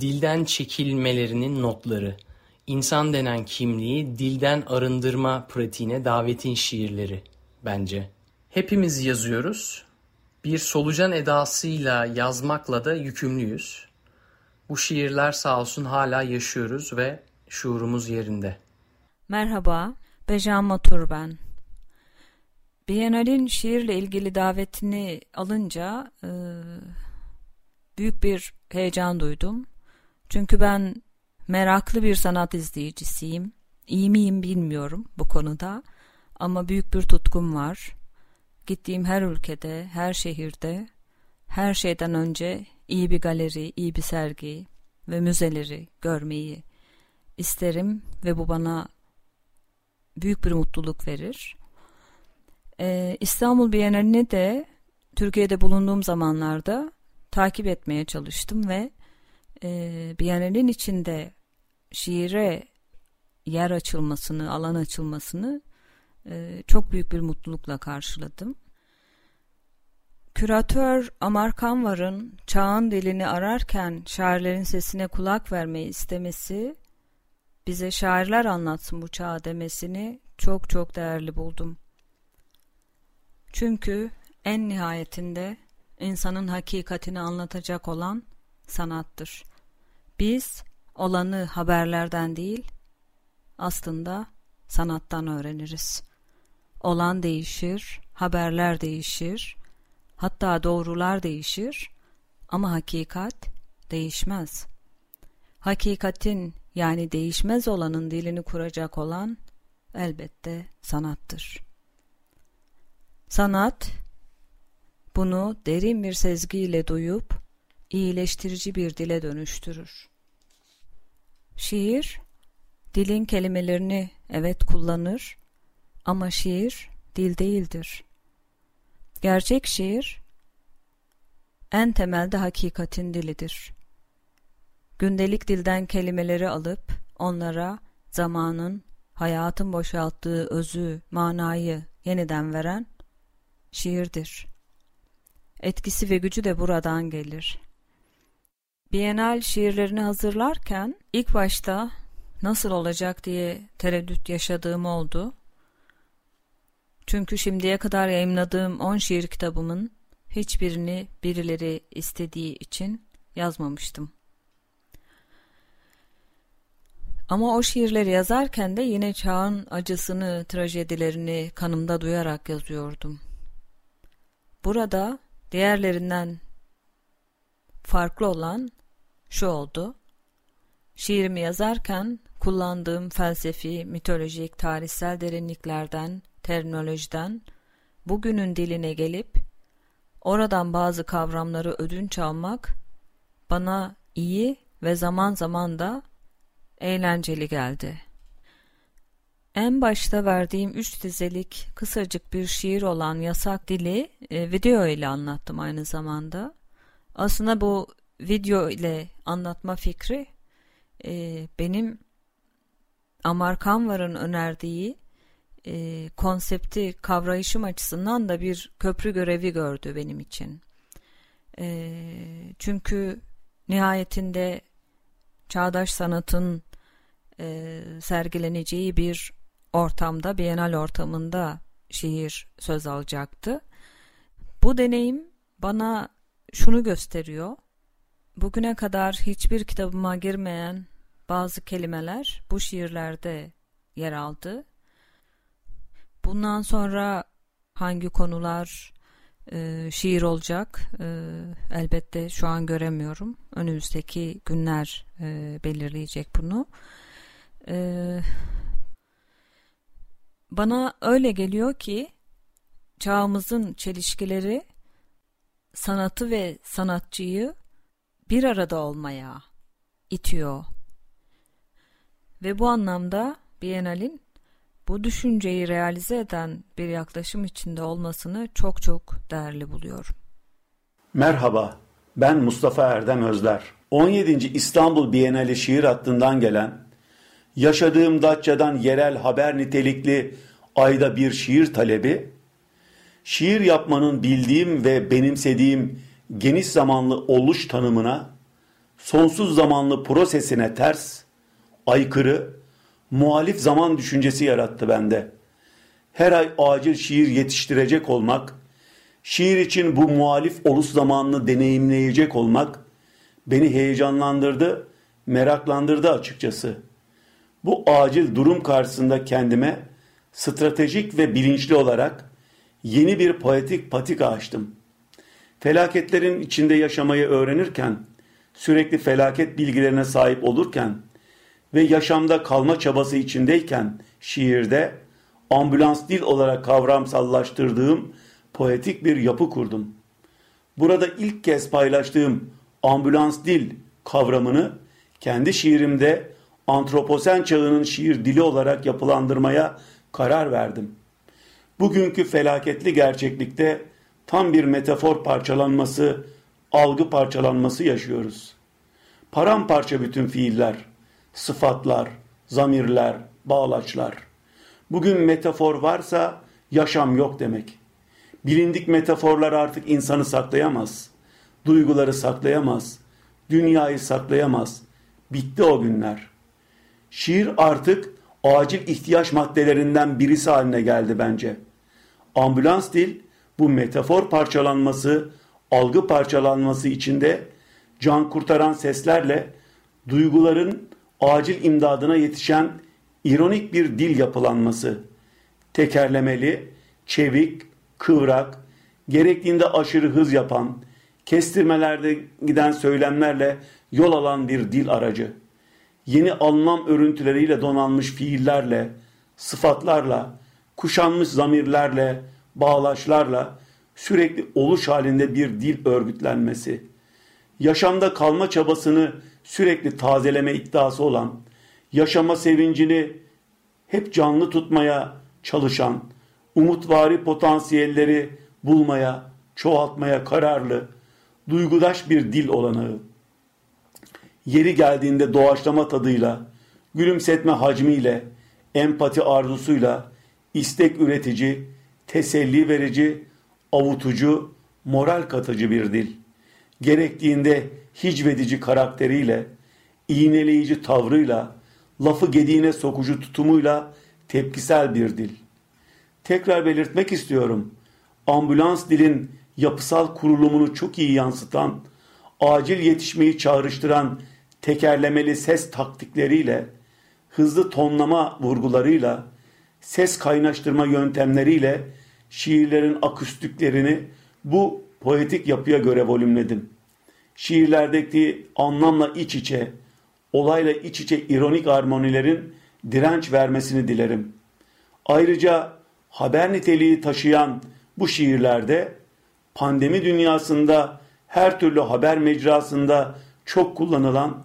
dilden çekilmelerinin notları, insan denen kimliği dilden arındırma pratiğine davetin şiirleri bence. Hepimiz yazıyoruz. Bir solucan edasıyla yazmakla da yükümlüyüz. Bu şiirler sağ olsun hala yaşıyoruz ve şuurumuz yerinde. Merhaba, Bejan Matur ben. Biennale'in şiirle ilgili davetini alınca e, büyük bir heyecan duydum. Çünkü ben meraklı bir sanat izleyicisiyim. İyi miyim bilmiyorum bu konuda. Ama büyük bir tutkum var. Gittiğim her ülkede, her şehirde, her şeyden önce iyi bir galeri, iyi bir sergi ve müzeleri görmeyi isterim ve bu bana büyük bir mutluluk verir. Ee, İstanbul Bienalini de Türkiye'de bulunduğum zamanlarda takip etmeye çalıştım ve e, Bienalin içinde şiire yer açılmasını, alan açılmasını e, çok büyük bir mutlulukla karşıladım. Küratör Amar Kanvar'ın çağın dilini ararken şairlerin sesine kulak vermeyi istemesi, bize şairler anlatsın bu çağı demesini çok çok değerli buldum. Çünkü en nihayetinde insanın hakikatini anlatacak olan sanattır. Biz olanı haberlerden değil, aslında sanattan öğreniriz. Olan değişir, haberler değişir, hatta doğrular değişir ama hakikat değişmez. Hakikatin yani değişmez olanın dilini kuracak olan elbette sanattır. Sanat, bunu derin bir sezgiyle duyup iyileştirici bir dile dönüştürür. Şiir, dilin kelimelerini evet kullanır ama şiir dil değildir. Gerçek şiir en temelde hakikatin dilidir. Gündelik dilden kelimeleri alıp onlara zamanın, hayatın boşalttığı özü, manayı yeniden veren şiirdir. Etkisi ve gücü de buradan gelir. Bienal şiirlerini hazırlarken ilk başta nasıl olacak diye tereddüt yaşadığım oldu. Çünkü şimdiye kadar yayımladığım 10 şiir kitabımın hiçbirini birileri istediği için yazmamıştım. Ama o şiirleri yazarken de yine çağın acısını, trajedilerini kanımda duyarak yazıyordum. Burada diğerlerinden farklı olan şu oldu. Şiirimi yazarken kullandığım felsefi, mitolojik, tarihsel derinliklerden, terminolojiden bugünün diline gelip oradan bazı kavramları ödünç almak bana iyi ve zaman zaman da eğlenceli geldi. En başta verdiğim üç dizelik kısacık bir şiir olan Yasak Dili e, video ile anlattım aynı zamanda. Aslında bu video ile anlatma fikri e, benim Amar Kanvar'ın önerdiği e, konsepti kavrayışım açısından da bir köprü görevi gördü benim için. E, çünkü nihayetinde çağdaş sanatın e, sergileneceği bir ortamda, Bienal ortamında şiir söz alacaktı. Bu deneyim bana şunu gösteriyor. Bugüne kadar hiçbir kitabıma girmeyen bazı kelimeler bu şiirlerde yer aldı. Bundan sonra hangi konular e, şiir olacak e, elbette şu an göremiyorum. Önümüzdeki günler e, belirleyecek bunu. E, bana öyle geliyor ki çağımızın çelişkileri sanatı ve sanatçıyı bir arada olmaya itiyor. Ve bu anlamda Biennale'in bu düşünceyi realize eden bir yaklaşım içinde olmasını çok çok değerli buluyorum. Merhaba, ben Mustafa Erdem Özler. 17. İstanbul Bienali şiir hattından gelen, yaşadığım Datça'dan yerel haber nitelikli ayda bir şiir talebi, şiir yapmanın bildiğim ve benimsediğim geniş zamanlı oluş tanımına, sonsuz zamanlı prosesine ters, aykırı, muhalif zaman düşüncesi yarattı bende. Her ay acil şiir yetiştirecek olmak, şiir için bu muhalif oluş zamanını deneyimleyecek olmak beni heyecanlandırdı, meraklandırdı açıkçası. Bu acil durum karşısında kendime stratejik ve bilinçli olarak yeni bir poetik patika açtım. Felaketlerin içinde yaşamayı öğrenirken, sürekli felaket bilgilerine sahip olurken ve yaşamda kalma çabası içindeyken şiirde ambulans dil olarak kavramsallaştırdığım poetik bir yapı kurdum. Burada ilk kez paylaştığım ambulans dil kavramını kendi şiirimde antroposen çağının şiir dili olarak yapılandırmaya karar verdim. Bugünkü felaketli gerçeklikte tam bir metafor parçalanması, algı parçalanması yaşıyoruz. Paramparça bütün fiiller, sıfatlar, zamirler, bağlaçlar. Bugün metafor varsa yaşam yok demek. Bilindik metaforlar artık insanı saklayamaz. Duyguları saklayamaz. Dünyayı saklayamaz. Bitti o günler. Şiir artık acil ihtiyaç maddelerinden birisi haline geldi bence. Ambulans dil bu metafor parçalanması, algı parçalanması içinde can kurtaran seslerle duyguların acil imdadına yetişen ironik bir dil yapılanması. Tekerlemeli, çevik, kıvrak, gerektiğinde aşırı hız yapan, kestirmelerde giden söylemlerle yol alan bir dil aracı. Yeni anlam örüntüleriyle donanmış fiillerle, sıfatlarla, kuşanmış zamirlerle, bağlaçlarla sürekli oluş halinde bir dil örgütlenmesi. Yaşamda kalma çabasını sürekli tazeleme iddiası olan, yaşama sevincini hep canlı tutmaya çalışan, umutvari potansiyelleri bulmaya, çoğaltmaya kararlı, duygudaş bir dil olanağı. Yeri geldiğinde doğaçlama tadıyla, gülümsetme hacmiyle, empati arzusuyla, istek üretici, teselli verici, avutucu, moral katıcı bir dil. Gerektiğinde hicvedici karakteriyle, iğneleyici tavrıyla, lafı gediğine sokucu tutumuyla tepkisel bir dil. Tekrar belirtmek istiyorum. Ambulans dilin yapısal kurulumunu çok iyi yansıtan, acil yetişmeyi çağrıştıran tekerlemeli ses taktikleriyle, hızlı tonlama vurgularıyla, ses kaynaştırma yöntemleriyle şiirlerin aküstiklerini bu poetik yapıya göre volümledim. Şiirlerdeki anlamla iç içe, olayla iç içe ironik armonilerin direnç vermesini dilerim. Ayrıca haber niteliği taşıyan bu şiirlerde pandemi dünyasında her türlü haber mecrasında çok kullanılan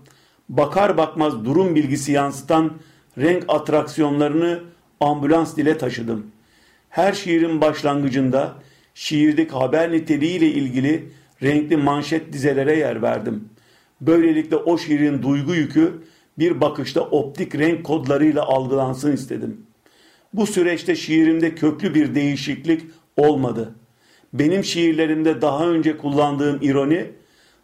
bakar bakmaz durum bilgisi yansıtan renk atraksiyonlarını ambulans dile taşıdım. Her şiirin başlangıcında şiirdeki haber niteliğiyle ilgili renkli manşet dizelere yer verdim. Böylelikle o şiirin duygu yükü bir bakışta optik renk kodlarıyla algılansın istedim. Bu süreçte şiirimde köklü bir değişiklik olmadı. Benim şiirlerimde daha önce kullandığım ironi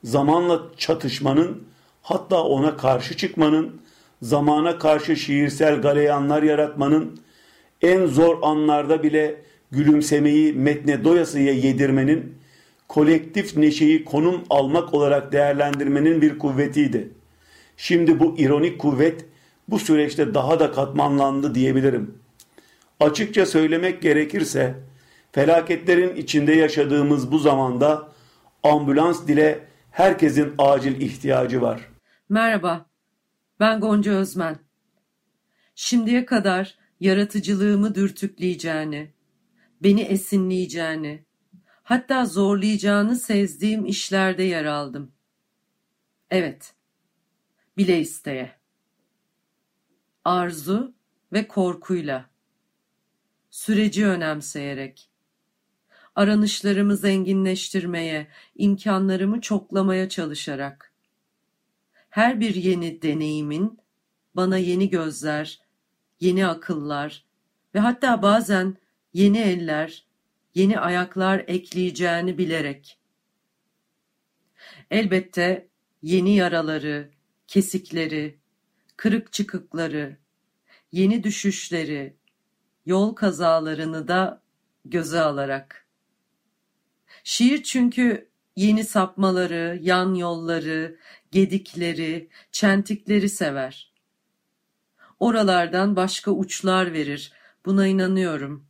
zamanla çatışmanın hatta ona karşı çıkmanın, zamana karşı şiirsel galeyanlar yaratmanın, en zor anlarda bile gülümsemeyi metne doyasıya yedirmenin, kolektif neşeyi konum almak olarak değerlendirmenin bir kuvvetiydi. Şimdi bu ironik kuvvet bu süreçte daha da katmanlandı diyebilirim. Açıkça söylemek gerekirse felaketlerin içinde yaşadığımız bu zamanda ambulans dile herkesin acil ihtiyacı var. Merhaba, ben Gonca Özmen. Şimdiye kadar yaratıcılığımı dürtükleyeceğini, beni esinleyeceğini, hatta zorlayacağını sezdiğim işlerde yer aldım. Evet, bile isteye. Arzu ve korkuyla. Süreci önemseyerek. Aranışlarımı zenginleştirmeye, imkanlarımı çoklamaya çalışarak. Her bir yeni deneyimin bana yeni gözler, yeni akıllar ve hatta bazen yeni eller, yeni ayaklar ekleyeceğini bilerek. Elbette yeni yaraları, kesikleri, kırık çıkıkları, yeni düşüşleri, yol kazalarını da göze alarak. Şiir çünkü yeni sapmaları, yan yolları, gedikleri, çentikleri sever. Oralardan başka uçlar verir, buna inanıyorum.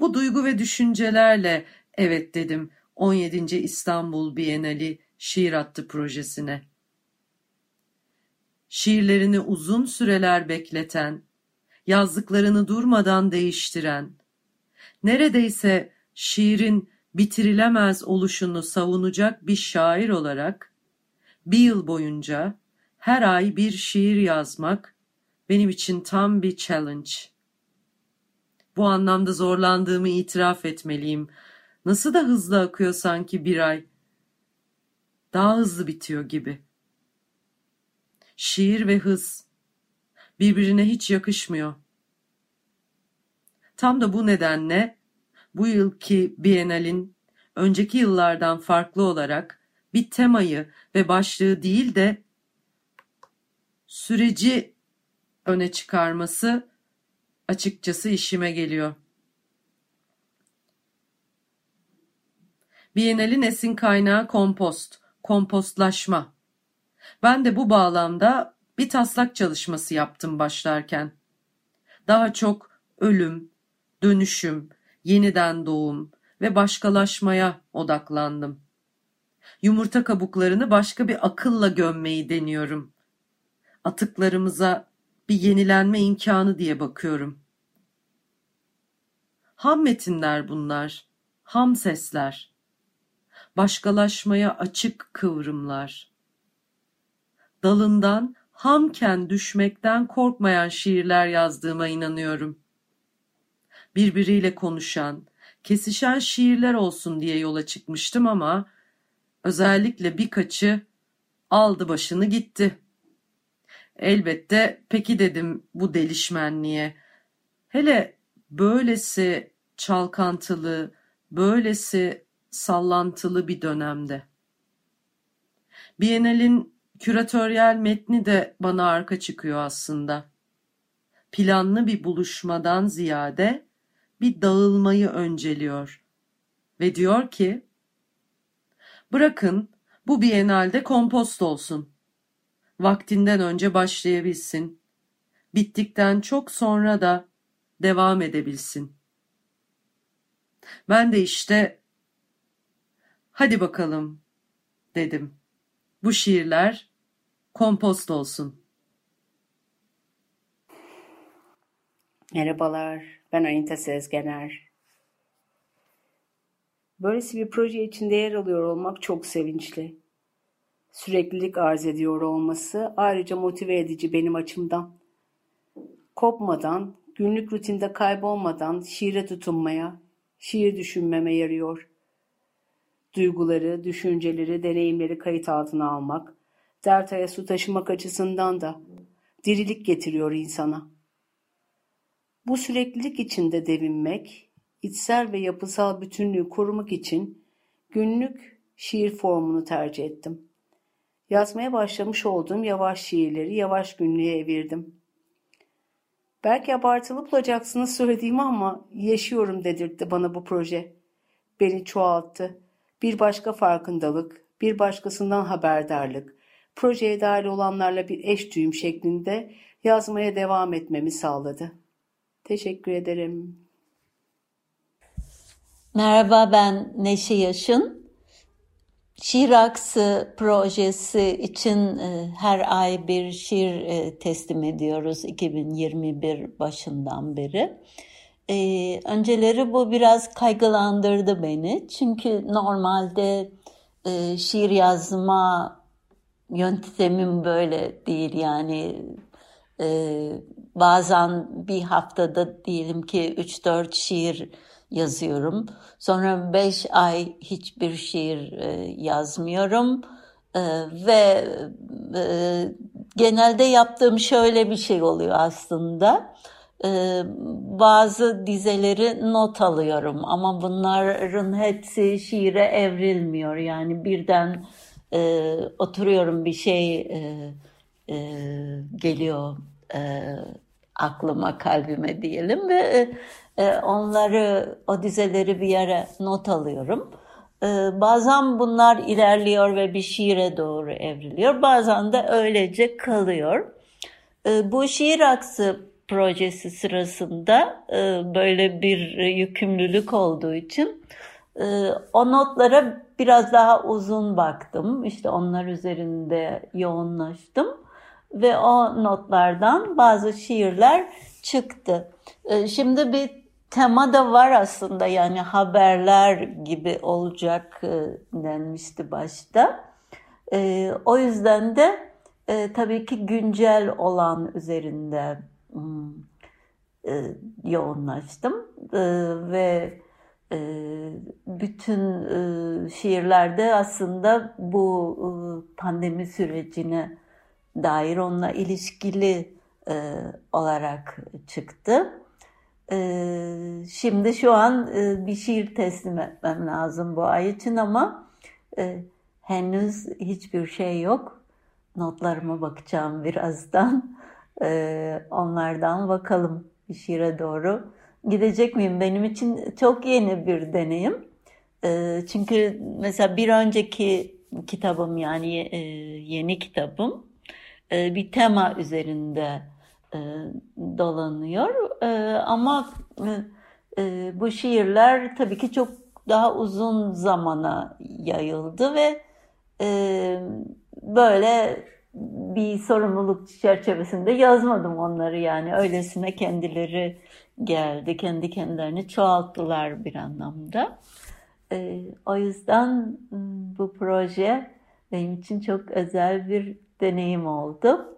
Bu duygu ve düşüncelerle evet dedim 17. İstanbul Bienali Şiir Hattı projesine. Şiirlerini uzun süreler bekleten, yazdıklarını durmadan değiştiren, neredeyse şiirin bitirilemez oluşunu savunacak bir şair olarak bir yıl boyunca her ay bir şiir yazmak benim için tam bir challenge. Bu anlamda zorlandığımı itiraf etmeliyim. Nasıl da hızlı akıyor sanki bir ay. Daha hızlı bitiyor gibi. Şiir ve hız birbirine hiç yakışmıyor. Tam da bu nedenle bu yılki Bienal'in önceki yıllardan farklı olarak bir temayı ve başlığı değil de süreci öne çıkarması açıkçası işime geliyor. Bienal'in esin kaynağı kompost, kompostlaşma. Ben de bu bağlamda bir taslak çalışması yaptım başlarken. Daha çok ölüm, dönüşüm, yeniden doğum ve başkalaşmaya odaklandım. Yumurta kabuklarını başka bir akılla gömmeyi deniyorum. Atıklarımıza bir yenilenme imkanı diye bakıyorum. Ham metinler bunlar, ham sesler. Başkalaşmaya açık kıvrımlar. Dalından hamken düşmekten korkmayan şiirler yazdığıma inanıyorum. Birbiriyle konuşan, kesişen şiirler olsun diye yola çıkmıştım ama özellikle birkaçı aldı başını gitti. Elbette peki dedim bu delişmenliğe. Hele böylesi çalkantılı, böylesi sallantılı bir dönemde. Bienal'in Küratöryel metni de bana arka çıkıyor aslında. Planlı bir buluşmadan ziyade bir dağılmayı önceliyor ve diyor ki bırakın bu bienalde kompost olsun. Vaktinden önce başlayabilsin. Bittikten çok sonra da devam edebilsin. Ben de işte hadi bakalım dedim. Bu şiirler kompost olsun. Merhabalar, ben Anita Sezgener. Böylesi bir proje içinde yer alıyor olmak çok sevinçli. Süreklilik arz ediyor olması ayrıca motive edici benim açımdan. Kopmadan, günlük rutinde kaybolmadan şiire tutunmaya, şiir düşünmeme yarıyor. Duyguları, düşünceleri, deneyimleri kayıt altına almak, dertaya su taşımak açısından da dirilik getiriyor insana. Bu süreklilik içinde devinmek, içsel ve yapısal bütünlüğü korumak için günlük şiir formunu tercih ettim. Yazmaya başlamış olduğum yavaş şiirleri yavaş günlüğe evirdim. Belki abartılı bulacaksınız söylediğimi ama yaşıyorum dedirtti bana bu proje. Beni çoğalttı. Bir başka farkındalık, bir başkasından haberdarlık, projeye dahil olanlarla bir eş düğüm şeklinde yazmaya devam etmemi sağladı. Teşekkür ederim. Merhaba ben Neşe Yaşın. Şiir Aksı projesi için e, her ay bir şiir e, teslim ediyoruz 2021 başından beri. E, önceleri bu biraz kaygılandırdı beni. Çünkü normalde şiir yazma yöntemim böyle değil yani bazen bir haftada diyelim ki 3-4 şiir yazıyorum. Sonra beş ay hiçbir şiir e, yazmıyorum. E, ve e, genelde yaptığım şöyle bir şey oluyor aslında. Bazı dizeleri not alıyorum ama bunların hepsi şiire evrilmiyor. Yani birden oturuyorum bir şey geliyor aklıma kalbime diyelim ve e, e, onları, o dizeleri bir yere not alıyorum. E, bazen bunlar ilerliyor ve bir şiire doğru evriliyor. Bazen de öylece kalıyor. Bu şiir aksı projesi sırasında böyle bir yükümlülük olduğu için o notlara biraz daha uzun baktım. İşte onlar üzerinde yoğunlaştım ve o notlardan bazı şiirler çıktı. Şimdi bir tema da var aslında yani haberler gibi olacak e, denmişti başta. E, o yüzden de e, tabii ki güncel olan üzerinde hmm, e, yoğunlaştım e, ve bütün şiirlerde aslında bu pandemi sürecine dair onunla ilişkili e, olarak çıktı. Ee, şimdi şu an e, bir şiir teslim etmem lazım bu ay için ama e, henüz hiçbir şey yok. Notlarıma bakacağım birazdan. E, onlardan bakalım bir şiire doğru gidecek miyim? Benim için çok yeni bir deneyim. E, çünkü mesela bir önceki kitabım yani e, yeni kitabım e, bir tema üzerinde e, dolanıyor. E, ama e, bu şiirler tabii ki çok daha uzun zamana yayıldı ve böyle bir sorumluluk çerçevesinde yazmadım onları yani öylesine kendileri geldi kendi kendilerini çoğalttılar bir anlamda. O yüzden bu proje benim için çok özel bir deneyim oldu.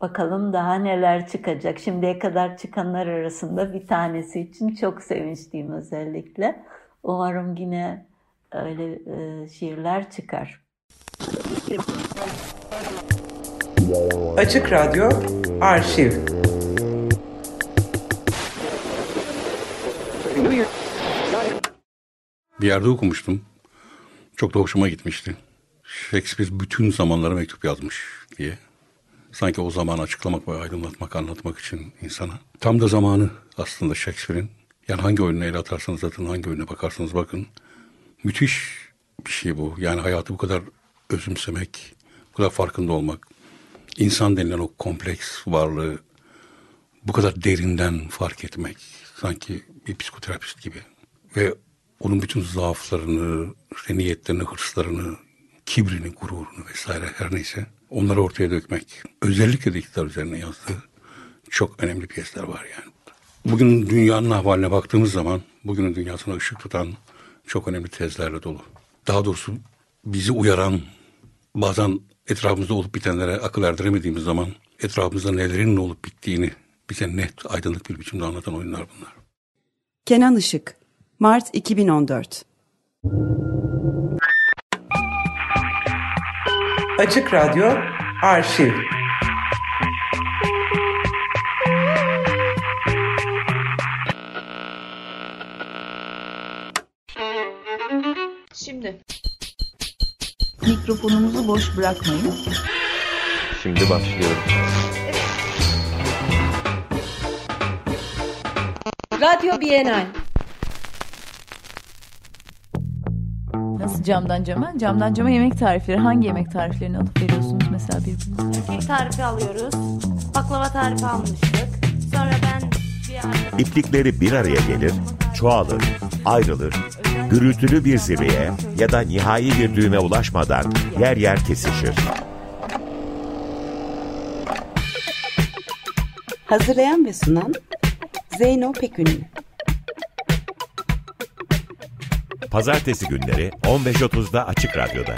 Bakalım daha neler çıkacak. Şimdiye kadar çıkanlar arasında bir tanesi için çok sevinçliyim özellikle. Umarım yine öyle e, şiirler çıkar. Açık Radyo Arşiv Bir yerde okumuştum. Çok da hoşuma gitmişti. Shakespeare bütün zamanlara mektup yazmış diye. Sanki o zamanı açıklamak ve aydınlatmak, anlatmak için insana. Tam da zamanı aslında Shakespeare'in. Yani hangi oyununa el atarsanız atın, hangi oyuna bakarsanız bakın. Müthiş bir şey bu. Yani hayatı bu kadar özümsemek, bu kadar farkında olmak. İnsan denilen o kompleks varlığı bu kadar derinden fark etmek. Sanki bir psikoterapist gibi. Ve onun bütün zaaflarını, niyetlerini, hırslarını, kibrini, gururunu vesaire her neyse onları ortaya dökmek. Özellikle de iktidar üzerine yazdığı çok önemli piyesler var yani. Bugün dünyanın ahvaline baktığımız zaman bugünün dünyasına ışık tutan çok önemli tezlerle dolu. Daha doğrusu bizi uyaran bazen etrafımızda olup bitenlere akıl erdiremediğimiz zaman etrafımızda nelerin ne olup bittiğini bize net aydınlık bir biçimde anlatan oyunlar bunlar. Kenan Işık Mart 2014 Açık Radyo Arşiv Şimdi mikrofonumuzu boş bırakmayın. Şimdi başlıyorum. Radyo Bienal. Nasıl camdan cama? Camdan cama yemek tarifleri. Hangi yemek tariflerini alıp veriyorsunuz mesela birbirinize? Kek tarifi alıyoruz. Baklava tarifi almıştık. Sonra ben bir. İplikleri bir araya gelir, çoğalır, ayrılır, gürültülü bir zirveye ya da nihai bir düğüme ulaşmadan yer yer kesişir. Hazırlayan ve sunan Zeyno Pekünlü Pazartesi günleri 15.30'da Açık Radyo'da.